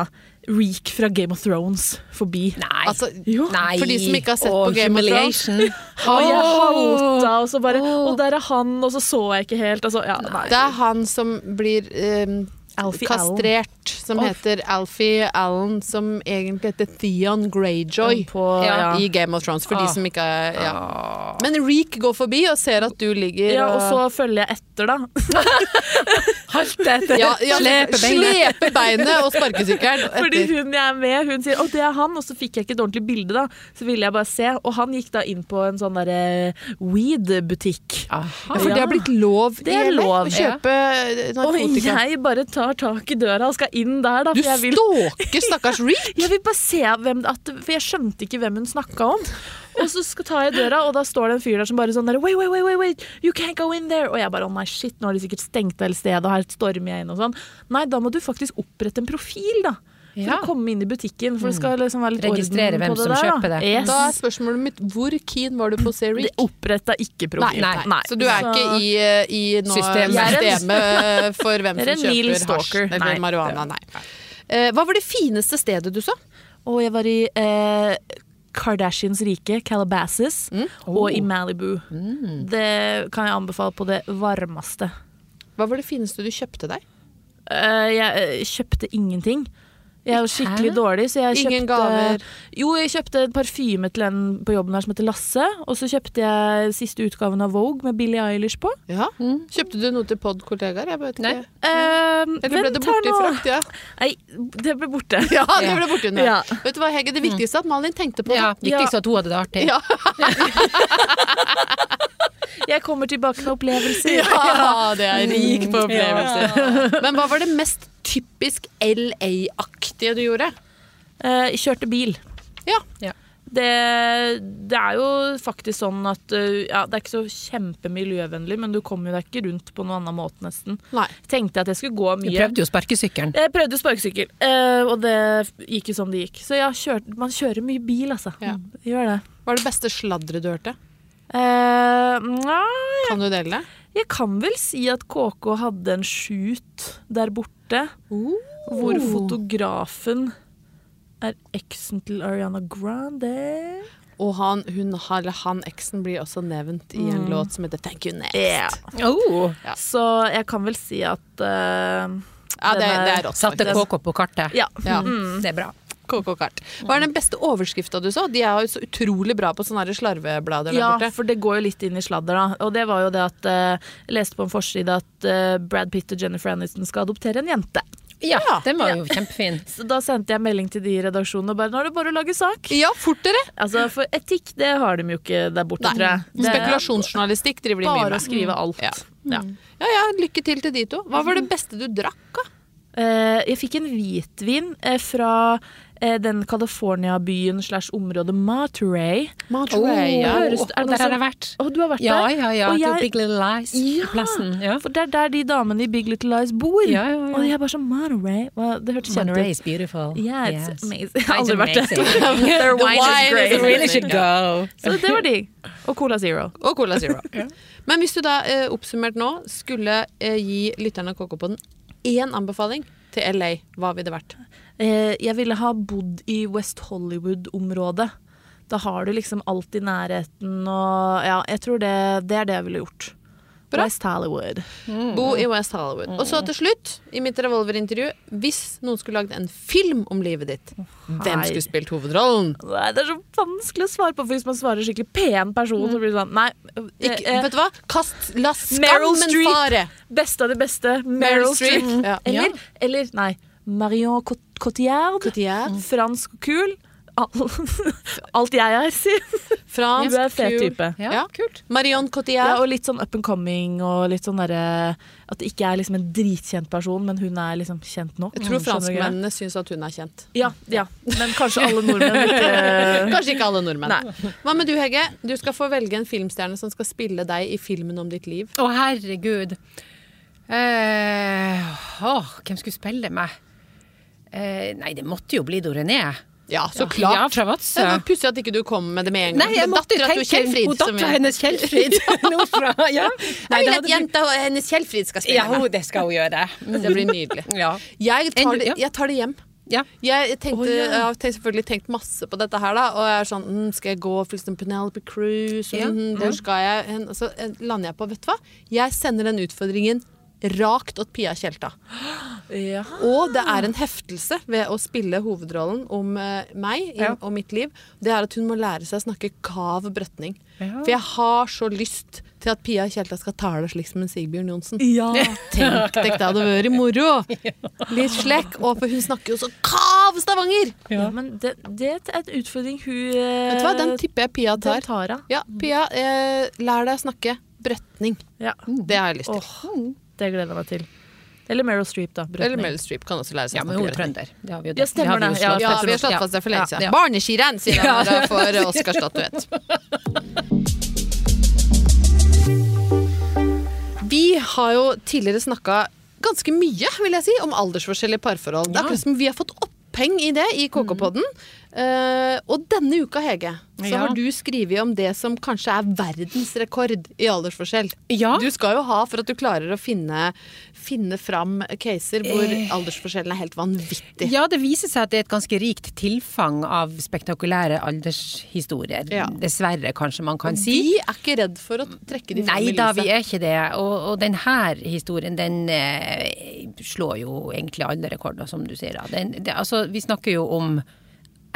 Speaker 2: Reek fra Game of Thrones forbi.
Speaker 3: Nei.
Speaker 1: Altså,
Speaker 2: Jo.
Speaker 3: Nei.
Speaker 1: for de som ikke har sett
Speaker 3: Og
Speaker 1: på Game of Thrones.
Speaker 2: Og jeg halta, og så bare. Og der er han, og så så jeg ikke helt. Altså, ja, nei.
Speaker 1: Det er han som blir um,
Speaker 2: Alfie Allen.
Speaker 1: Kastrert, som
Speaker 2: oh.
Speaker 1: heter Alfie Allen, som egentlig heter Theon Greyjoy.
Speaker 2: På,
Speaker 3: Ja.
Speaker 1: i Game of Thrones, for de
Speaker 3: Ah.
Speaker 1: som ikke er ja.
Speaker 3: Ah.
Speaker 1: Men Reek går forbi og ser at du ligger
Speaker 2: ja, og så følger jeg etter, da.
Speaker 3: Halte etter.
Speaker 1: ja, ja,
Speaker 3: Slepe beinet.
Speaker 1: slepe beinet og sparkesykkelen
Speaker 2: Fordi hun jeg er med, hun sier 'Å, det er han', og så fikk jeg ikke et ordentlig bilde, da. Så ville jeg bare se, og han gikk da inn på en sånn derre weed-butikk.
Speaker 1: Ja, for det har blitt lov
Speaker 2: Det er lov,
Speaker 1: å kjøpe
Speaker 2: Og jeg bare tar tak i døra og skal inn der, da.
Speaker 1: Du stalker stakkars Reek!
Speaker 2: jeg vil bare se hvem at, For jeg skjønte ikke hvem hun snakka om. Og så skal ta jeg døra, og da står det en fyr der som bare sånn der, wait, wait, wait, wait, wait, you can't go in there. Og jeg bare, å nei, shit, nå har de sikkert stengt hele stedet, og her stormer jeg inn og sånn. Nei, da må du faktisk opprette en profil, da. For
Speaker 3: Ja.
Speaker 2: å komme inn i butikken, for det skal liksom være litt
Speaker 3: Registrere
Speaker 2: orden
Speaker 3: hvem
Speaker 2: på det
Speaker 3: som
Speaker 2: der,
Speaker 3: kjøper det.
Speaker 2: Yes.
Speaker 1: Da er spørsmålet mitt hvor keen var du på å se
Speaker 2: Det
Speaker 1: Reek?
Speaker 2: oppretta ikke profil.
Speaker 1: Nei, nei. Så du er
Speaker 2: Så-
Speaker 1: ikke i, i nå,
Speaker 3: Systemet.
Speaker 1: systemet for hvem som kjøper hasj eller marihuana? Nei. Eh, hva var det fineste stedet du så?
Speaker 2: Og jeg var i eh, Kardashians rike, Calabasas,
Speaker 1: Mm.
Speaker 2: og i Malibu. Det kan jeg anbefale på det varmeste.
Speaker 1: Hva var det fineste du kjøpte deg?
Speaker 2: Uh, jeg uh, kjøpte ingenting. Jeg er jo skikkelig
Speaker 3: Hæ?
Speaker 2: dårlig, så jeg
Speaker 1: Ingen
Speaker 2: kjøpte
Speaker 1: gaver?
Speaker 2: Jo, jeg kjøpte en parfyme til en på jobben her som heter Lasse. Og så kjøpte jeg siste utgaven av Vogue med Billie Eilish på.
Speaker 1: Ja. Kjøpte du noe til pod-kollegaer? Jeg vet
Speaker 3: Nei.
Speaker 1: ikke.
Speaker 2: Eh,
Speaker 1: Eller ble det borte i
Speaker 2: frakt?
Speaker 1: Ja.
Speaker 2: Nei, det ble borte.
Speaker 1: Ja, det ble borte.
Speaker 2: Ja.
Speaker 1: Vet du hva, Hege, det viktigste er at Malin tenkte på det.
Speaker 3: Ja, viktigst at hun hadde det artig.
Speaker 1: Ja.
Speaker 2: Jeg kommer tilbake med opplevelser.
Speaker 1: Ja, det er rik på opplevelser. Men hva var det mest typisk LA-aktige du gjorde?
Speaker 2: Eh, kjørte bil.
Speaker 1: Ja.
Speaker 3: Ja.
Speaker 2: Det, det er jo faktisk sånn at uh, ja, Det er ikke så kjempemiljøvennlig, men du kommer deg ikke rundt på noen annen måte, nesten.
Speaker 1: Nei.
Speaker 2: Tenkte jeg at jeg skulle gå mye.
Speaker 3: Du prøvde jo sparkesykkelen.
Speaker 2: Jeg prøvde sparkesykkel, eh, og det gikk jo som det gikk. Så ja, kjør, man kjører mye bil, altså.
Speaker 1: Ja.
Speaker 2: Gjør det.
Speaker 1: Hva er det beste sladret du hørte?
Speaker 2: Eh, nei,
Speaker 1: Kan du dele det?
Speaker 2: jeg kan vel si at KK hadde en shoot der borte, hvor fotografen er eksen til Ariana Grande.
Speaker 1: Og han, hun, han eksen blir også nevnt i en
Speaker 2: Mm.
Speaker 1: låt som heter Thank You Next.
Speaker 2: Yeah.
Speaker 3: Oh.
Speaker 2: Så jeg kan vel si at uh,
Speaker 1: Ja, det, det er rått.
Speaker 3: Satte. KK på kartet.
Speaker 2: Ja.
Speaker 1: Ja.
Speaker 2: Mm.
Speaker 3: Det er bra.
Speaker 1: KK Kart. Hva er den beste overskrifta du så? De er jo så utrolig bra på sånne slarveblader der
Speaker 2: Ja,
Speaker 1: borte.
Speaker 2: for det går jo litt inn i sladder, da. Og det var jo det at eh, Jeg leste på en forside at uh, Brad Pitt og Jennifer Aniston skal adoptere en jente.
Speaker 3: Ja,
Speaker 1: Ja.
Speaker 3: den var jo kjempefin.
Speaker 2: Så da sendte jeg melding til de i redaksjonen og bare Nå er det bare å lage sak.
Speaker 1: Ja, fortere!
Speaker 2: Altså, For etikk, det har de jo ikke der borte, tror jeg. Er
Speaker 1: Spekulasjonsjournalistikk driver de mye med.
Speaker 2: Bare å skrive alt.
Speaker 1: Ja.
Speaker 2: Ja.
Speaker 1: Ja ja, lykke til til de to. Hva var det beste du drakk, da?
Speaker 2: Uh, jeg fikk en hvitvin uh, fra eh, den California-byen slash området Monterey.
Speaker 1: Monterey, ja.
Speaker 2: høres- er
Speaker 3: der har jeg vært.
Speaker 2: Å, du har vært
Speaker 3: Ja,
Speaker 2: der?
Speaker 3: ja, ja.
Speaker 2: Og jeg-
Speaker 3: Big Little Lies-plassen.
Speaker 2: Ja. For det er der de damene i Big Little Lies bor.
Speaker 3: Ja, ja, ja.
Speaker 2: Og jeg bare sånn Monterey. well, Det hørtes kjent
Speaker 3: Monterey is beautiful.
Speaker 2: Yeah, it's
Speaker 3: Yes.
Speaker 2: amazing. Jeg har aldri vært der. Their
Speaker 1: The
Speaker 2: wine,
Speaker 1: wine
Speaker 2: is great.
Speaker 3: really should go.
Speaker 2: Så det var digg. Og Cola Zero.
Speaker 1: Og Cola Zero. Men hvis du da eh, oppsummert nå skulle eh, gi lytterne KK på den én anbefaling til LA, hva ville det vært?
Speaker 2: Eh, jeg ville ha bodd i West Hollywood-området. Da har du liksom alt i nærheten og Ja, jeg tror det, det er det jeg ville gjort.
Speaker 1: Bra.
Speaker 2: West Hollywood.
Speaker 1: Bo i West Hollywood. Og så til slutt, i mitt revolverintervju, hvis noen skulle lagd en film om livet ditt, hvem skulle spilt hovedrollen?
Speaker 2: Nei, det er så vanskelig å svare på, for hvis man svarer skikkelig pen person, så blir det sånn Nei.
Speaker 1: Ikke,
Speaker 2: eh,
Speaker 1: vet du hva? Kast La skammen fare!
Speaker 2: Beste av det beste.
Speaker 1: Meryl
Speaker 2: Meryl
Speaker 1: Streep. Ja.
Speaker 2: Eller, eller nei, Marion Cot- Cotillard.
Speaker 1: Cotillard.
Speaker 2: Fransk og kul. Al- Alt jeg er, si.
Speaker 1: Fransk,
Speaker 2: Du er fet
Speaker 1: kul.
Speaker 2: type.
Speaker 3: Ja,
Speaker 1: Ja.
Speaker 3: kult.
Speaker 1: Marion
Speaker 2: Ja, og litt sånn up and coming, og litt sånn derre At det ikke er liksom en dritkjent person, men hun er liksom kjent nok.
Speaker 1: jeg tror
Speaker 2: greia?
Speaker 1: franskmennene syns at hun er kjent.
Speaker 2: Ja, ja, men kanskje alle nordmenn ikke
Speaker 1: Kanskje ikke alle nordmenn.
Speaker 2: Nei.
Speaker 1: Hva med du, Hegge? Du skal få velge en filmstjerne som skal spille deg i filmen om ditt liv.
Speaker 3: Å, herregud. Eh, åh, hvem skulle spille meg? Eh, nei, det måtte jo bli Dorené.
Speaker 1: Ja, så
Speaker 3: Ja,
Speaker 1: klart.
Speaker 3: fra Vadsø.
Speaker 1: Det var Pussig at ikke du kom med det med en gang.
Speaker 3: Nei, jeg måtte jo tenke
Speaker 1: Kjellfrid. Som
Speaker 3: dattera hennes Kjellfrid. Nordfra. Ja.
Speaker 1: Jeg vil at jenta hennes Kjellfrid skal spille
Speaker 3: Ja, hun- det skal hun gjøre.
Speaker 1: Det blir nydelig.
Speaker 3: Ja.
Speaker 1: Jeg tar, det, jeg tar det hjem.
Speaker 3: ja.
Speaker 1: Jeg, tenkte,
Speaker 2: oh, ja.
Speaker 1: jeg har selvfølgelig tenkt masse på dette her, da. Og jeg er sånn mm, Skal jeg gå for liksom Penelope Cruise?
Speaker 3: Ja,
Speaker 1: Mm. Hvor skal jeg? Og så eh, lander jeg på, vet du hva? Jeg sender den utfordringen rakt åt Pia Tjelta.
Speaker 2: ja.
Speaker 1: Og det er en heftelse ved å spille hovedrollen om eh, meg i,
Speaker 3: Ja.
Speaker 1: og mitt liv. Det er at hun må lære seg å snakke kav brøtning.
Speaker 3: Ja.
Speaker 1: For jeg har så lyst til at Pia Tjelta skal tale slik som en Sigbjørn Johnsen.
Speaker 2: ja.
Speaker 1: Tenk deg, det hadde vært moro! Litt slekk. Og for hun snakker jo så kav Stavanger!
Speaker 2: ja men det, det er et utfordring hun eh,
Speaker 1: Vet du hva, Den tipper jeg Pia tar.
Speaker 2: tar.
Speaker 1: Ja, Pia, eh, lær deg å snakke brøtning.
Speaker 2: Ja.
Speaker 1: Det har jeg lyst til.
Speaker 2: Åh, det gleder jeg meg til. Eller Meryl Streep, da.
Speaker 1: Eller Meryl Streep kan også lære seg
Speaker 3: ja,
Speaker 1: å
Speaker 3: men hun
Speaker 1: snakke
Speaker 3: er trønder. Det har vi jo
Speaker 2: Ja, stemmer
Speaker 3: det. har vi.
Speaker 2: Ja,
Speaker 3: slått
Speaker 1: Ja,
Speaker 3: fast.
Speaker 1: vi har slått fast det for lenge
Speaker 3: Ja,
Speaker 1: siden.
Speaker 3: ja.
Speaker 1: Barneskirenn, sier han når for Oscar-statuett. Vi har jo tidligere snakka ganske mye, vil jeg si, om aldersforskjell i parforhold. Det er akkurat som vi har fått oppheng i det i KK-podden. Uh, og denne uka, Hege, så
Speaker 3: Ja.
Speaker 1: har du skrevet om det som kanskje er verdensrekord i aldersforskjell.
Speaker 3: Ja.
Speaker 1: Du skal jo ha for at du klarer å finne, finne fram caser hvor
Speaker 3: Eh.
Speaker 1: aldersforskjellen er helt vanvittig.
Speaker 3: Ja, det viser seg at det er et ganske rikt tilfang av spektakulære aldershistorier.
Speaker 1: Ja.
Speaker 3: Dessverre, kanskje man kan
Speaker 1: Og
Speaker 3: si.
Speaker 1: Vi er ikke redd for å trekke de fram
Speaker 3: Nei
Speaker 1: i
Speaker 3: da, vi er ikke det. Og, og denne historien, den eh, slår jo egentlig alle rekorder, som du sier. Den, det, altså, vi snakker jo om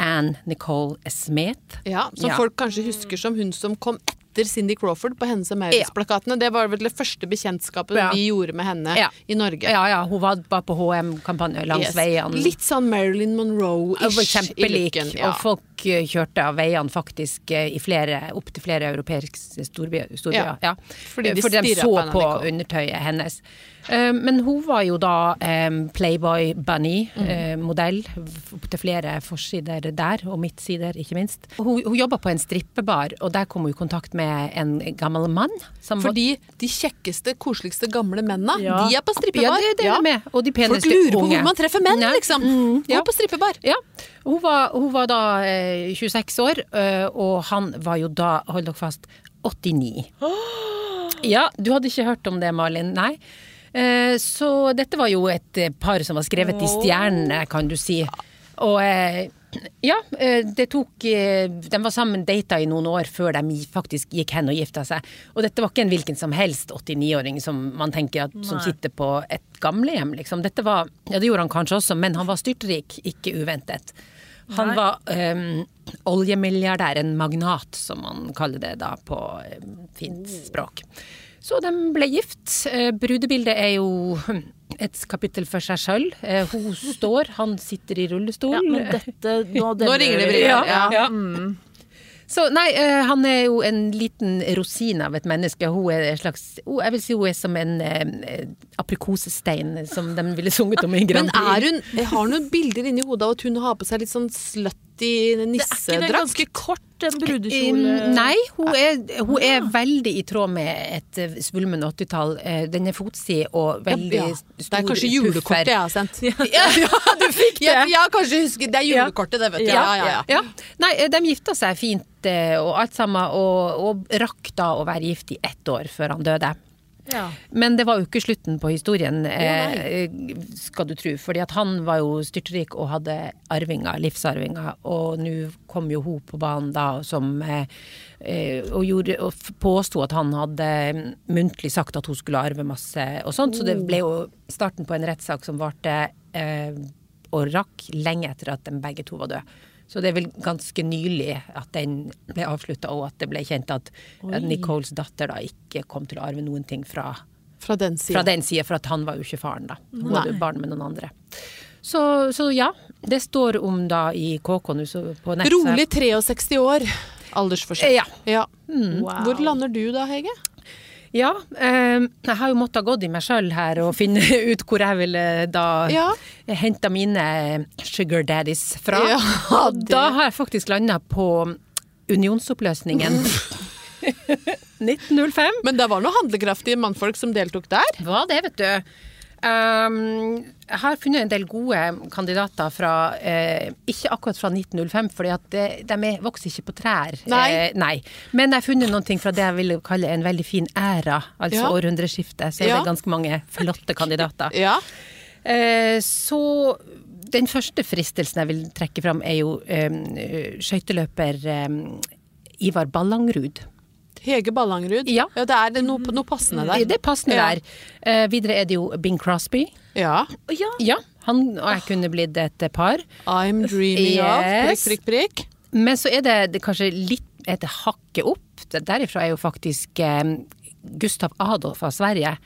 Speaker 3: Anne Nicole Smith.
Speaker 1: Ja, Som
Speaker 3: Ja.
Speaker 1: folk kanskje husker som hun som kom etter Cindy Crawford på hennes og Maurits-plakatene. Det var vel det første bekjentskapet
Speaker 3: Ja.
Speaker 1: vi gjorde med henne
Speaker 3: Ja.
Speaker 1: i Norge.
Speaker 3: Ja, ja, hun var bare på HM-kampanje langs
Speaker 1: Yes.
Speaker 3: veien.
Speaker 1: Litt sånn Marilyn Monroe-ish i looken. Ja.
Speaker 3: og folk kjørte av veiene faktisk eh, i flere, opp til flere europeiske storbyer. storbyer
Speaker 1: Ja,
Speaker 3: ja.
Speaker 1: fordi de
Speaker 3: For de så
Speaker 1: på
Speaker 3: på undertøyet hennes. Eh, Men hun var jo da eh, Playboy Bunny,
Speaker 1: Mm.
Speaker 3: til flere forsider der, og midtsider ikke minst. Hun, hun jobba på en strippebar, og der kom hun i kontakt med en gammel mann. Som
Speaker 1: Fordi de kjekkeste, koseligste gamle mennene,
Speaker 2: Ja.
Speaker 1: de er på
Speaker 3: ja,
Speaker 1: strippebar.
Speaker 3: det, det er det med. Og de
Speaker 1: Folk lurer på
Speaker 3: unge.
Speaker 1: hvor man treffer menn,
Speaker 3: Ja.
Speaker 1: liksom.
Speaker 3: Mm, ja.
Speaker 1: Gå på strippebar.
Speaker 3: Ja. Hun var, hun var da 26 år, eh, og han var jo da, hold dere fast, 89. Ja, du hadde ikke hørt om det, Malin? Nei. Eh, så dette var jo et eh, par som var skrevet i stjernene, kan du si. Og eh, ja, eh, det tok eh, De var sammen, data i noen år før de faktisk gikk hen og gifta seg. Og dette var ikke en hvilken som helst 89-åring som man tenker at, som sitter på et gamlehjem, liksom. Dette var Ja, det gjorde han kanskje også, men han var styrtrik, ikke uventet. Han
Speaker 2: Nei.
Speaker 3: var um, oljemilliardær, en magnat som man kaller det da på um, fint språk. Så de ble gift. Eh, Brudebildet er jo hm, et kapittel for seg sjøl. Hun står, han sitter i rullestol.
Speaker 2: Ja, men dette Nå,
Speaker 1: Nå ringer det brudet.
Speaker 3: Ja,
Speaker 1: Ja.
Speaker 3: ja.
Speaker 2: Mm.
Speaker 3: Så nei, eh, han er jo en liten rosin av et menneske. Hun er en slags hun- Jeg vil si hun er som en eh, aprikosestein, som de ville sunget om i
Speaker 1: Men
Speaker 3: Grand Prix.
Speaker 1: er hun, har noen bilder inni hodet av at hun har på seg litt sånn slutty
Speaker 2: Det er ikke det ganske kort, en brudekjole?
Speaker 3: Um, Nei, hun er, hun er veldig i tråd med et eh, svulmende 80-tall. Eh, Den er fotsid og veldig
Speaker 1: Ja,
Speaker 3: stor
Speaker 1: det er kanskje julekortet jeg har sendt.
Speaker 3: Ja, du fikk
Speaker 1: det! ja, kanskje husker Det er julekortet, det, vet du.
Speaker 2: Ja,
Speaker 1: Ja, ja, ja.
Speaker 3: Ja. Nei, eh, de gifta seg fint eh, og alt sammen, og, og rakk da å være gift i ett år før han døde.
Speaker 2: Ja.
Speaker 3: Men det var jo ikke slutten på historien,
Speaker 1: nei.
Speaker 3: eh, skal du tro. Fordi at han var jo styrtrik og hadde arvinger, livsarvinger. Og nå kom jo hun på banen da som eh, eh, og, gjorde, og påsto at han hadde mm, muntlig sagt at hun skulle arve masse og sånt. Så det ble jo starten på en rettssak som varte eh, og rakk lenge etter at de begge to var døde. Så det er vel ganske nylig at den ble avslutta, og at det ble kjent at Oi. Nicoles datter da ikke kom til å arve noen ting fra,
Speaker 1: Fra den sida.
Speaker 3: for at han var jo ikke faren, da. Hun
Speaker 1: Nei.
Speaker 3: hadde barn med noen andre. Så, så ja, det står om da i KK nå, så på nett.
Speaker 1: Rolig 63 år. Aldersforskjell.
Speaker 3: Ja.
Speaker 1: Ja.
Speaker 2: Wow.
Speaker 1: Hvor lander du da, Hege?
Speaker 3: Ja, eh, jeg har jo måttet gått i meg sjøl her og finne ut hvor jeg ville da
Speaker 1: Ja.
Speaker 3: hente mine sugar daddies fra.
Speaker 1: Ja,
Speaker 3: da har jeg faktisk landa på unionsoppløsningen. 1905.
Speaker 1: Men det var noen handlekraftige mannfolk som deltok der.
Speaker 3: Hva det, vet du. Um, jeg har funnet en del gode kandidater fra eh, Ikke akkurat fra 1905, for de de vokser ikke på trær.
Speaker 1: Nei.
Speaker 3: Eh, nei. Men jeg har funnet noe fra det jeg vil kalle en veldig fin æra, altså
Speaker 1: Ja.
Speaker 3: århundreskiftet. Så er
Speaker 1: Ja.
Speaker 3: det ganske mange flotte kandidater.
Speaker 1: Ja.
Speaker 3: Eh, så den første fristelsen jeg vil trekke fram, er jo eh, skøyteløper eh, Ivar Ballangrud.
Speaker 1: Hege Ballangrud.
Speaker 3: Ja.
Speaker 1: det er noe, noe passende der.
Speaker 3: Det er passende
Speaker 1: Ja.
Speaker 3: der. Uh, videre er det jo Bing Crosby.
Speaker 1: Ja.
Speaker 2: ja.
Speaker 3: Ja, han og jeg kunne blitt et par.
Speaker 1: I'm dreaming of prikk, prikk, prikk.
Speaker 3: Men så er det, det kanskje litt et hakket opp. Derifra er jo faktisk um, Gustav Adolf av Sverige.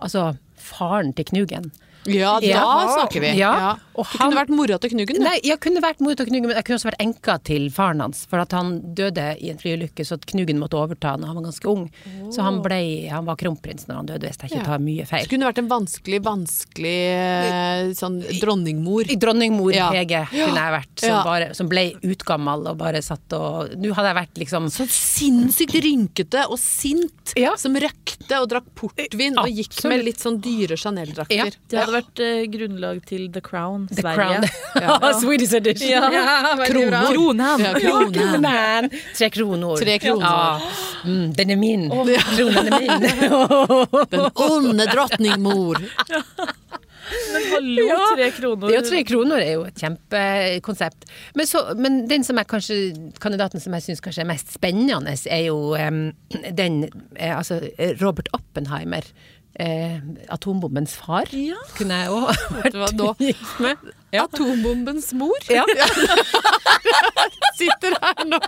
Speaker 3: Altså faren til Knugen.
Speaker 1: Ja, da
Speaker 3: Ja.
Speaker 1: snakker vi.
Speaker 3: Ja.
Speaker 1: Ja. Det
Speaker 3: han-
Speaker 1: kunne vært mora til Knuggen.
Speaker 3: Nei, jeg kunne vært mora til Knuggen, men jeg kunne også vært enka til faren hans. For at han døde i en flyulykke, så at Knuggen måtte overta når han var ganske ung. Så han, ble, han var kronprins når han døde, hvis jeg ikke tar mye
Speaker 1: Det
Speaker 3: Så
Speaker 1: kunne vært en vanskelig, vanskelig eh, sånn dronningmor.
Speaker 3: Dronningmor. Hege kunne jeg vært, som, bare, som ble utgammal og bare satt og Nå hadde jeg vært liksom
Speaker 1: Så sinnssykt rynkete og sint, som røkte og drakk portvin og gikk med litt sånn dyre Chanel-drakter.
Speaker 3: Ja.
Speaker 2: Det hadde vært eh, grunnlag til The Crown,
Speaker 3: The
Speaker 2: Sverige.
Speaker 3: Crown. Swedish edition.
Speaker 2: Ja.
Speaker 3: veldig.
Speaker 2: Kronen.
Speaker 1: Ja, kronen.
Speaker 3: kronen. Tre kroner.
Speaker 1: Tre kroner.
Speaker 3: Ja. Mm, den er min. Kronen er min.
Speaker 1: Den onde drottningmor.
Speaker 2: Men hallo,
Speaker 3: Ja.
Speaker 2: tre kroner.
Speaker 3: Ja, tre kroner er jo et kjempekonsept. Men, så, men den som er kanskje, kandidaten som jeg syns kanskje er mest spennende, er jo em, den eh, Altså Robert Oppenheimer. Eh, atombombens far.
Speaker 2: Ja.
Speaker 3: Kunne jeg òg vært gift med. Ja.
Speaker 1: Atombombens mor
Speaker 3: Ja.
Speaker 1: sitter her nå.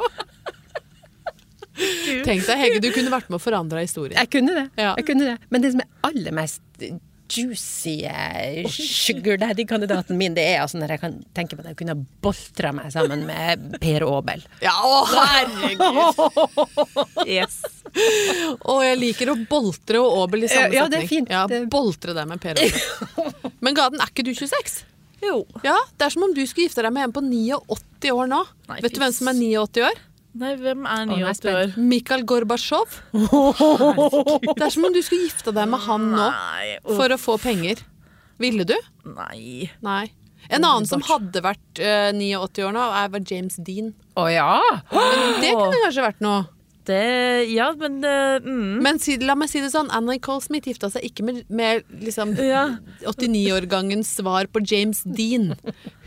Speaker 1: Tenk deg, Hege, du kunne vært med å forandre historien.
Speaker 3: Jeg kunne det. Jeg kunne det. Men det som er aller mest juicy eh, sugar daddy-kandidaten min, det er altså når jeg kan tenke på at jeg kunne boltra meg sammen med Per Aabel.
Speaker 1: Ja, å herregud!
Speaker 2: Yes.
Speaker 1: Å, jeg liker å boltre og Aabel i samme
Speaker 3: Ja, det er fint.
Speaker 1: Ja, boltre deg med Per Aabel. Men Gaden, er ikke du 26?
Speaker 2: Jo.
Speaker 1: Ja, Det er som om du skulle gifte deg med en på 89 år nå.
Speaker 2: Nei,
Speaker 1: Vet du hvem som er 89 år?
Speaker 2: Nei, hvem er
Speaker 3: nå er jeg
Speaker 2: 89 år?
Speaker 1: Mikhail Gorbatsjov. Det er som om du skulle gifte deg med han nå for å få penger. Ville du?
Speaker 2: nei.
Speaker 1: Nei. En annen som hadde vært eh, 89 år nå, var James Dean.
Speaker 3: Å ja!
Speaker 1: Men det kunne kanskje vært noe.
Speaker 2: Det Ja, men det mm.
Speaker 1: Men si, la meg si det sånn, Anna Nicole Smith gifta seg ikke med, med liksom
Speaker 2: Ja.
Speaker 1: 89-årgangens svar på James Dean.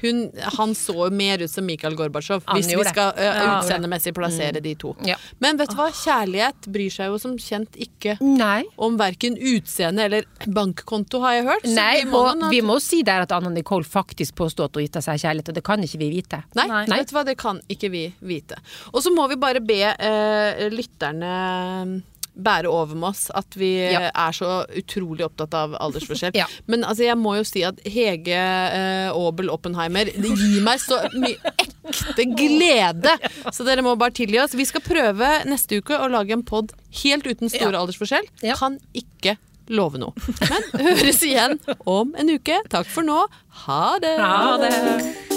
Speaker 1: Hun, han så mer ut som Mikhail Gorbatsjov, hvis vi skal uh, utseendemessig plassere de to.
Speaker 3: Ja.
Speaker 1: Men vet du hva, kjærlighet bryr seg jo som kjent ikke
Speaker 3: Nei.
Speaker 1: om verken utseende eller bankkonto, har jeg hørt. Så
Speaker 3: Nei,
Speaker 1: vi må
Speaker 3: og vi må si der at Anna Nicole faktisk påstod at hun gitt seg kjærlighet, og det kan ikke vi vite.
Speaker 1: Nei,
Speaker 2: Nei.
Speaker 1: vet du hva, det kan ikke vi vite. Og så må vi bare be eh, lytterne bære over med oss at vi
Speaker 3: Ja.
Speaker 1: er så utrolig opptatt av aldersforskjell.
Speaker 3: Ja.
Speaker 1: Men altså, jeg må jo si at Hege eh, Aabel Oppenheimer Det gir meg så mye ekte glede! Så dere må bare tilgi oss. Vi skal prøve neste uke å lage en pod helt uten store
Speaker 3: Ja.
Speaker 1: aldersforskjell.
Speaker 3: Ja.
Speaker 1: Kan ikke love noe. Men høres igjen om en uke. Takk for nå. Ha det!
Speaker 3: Ha det!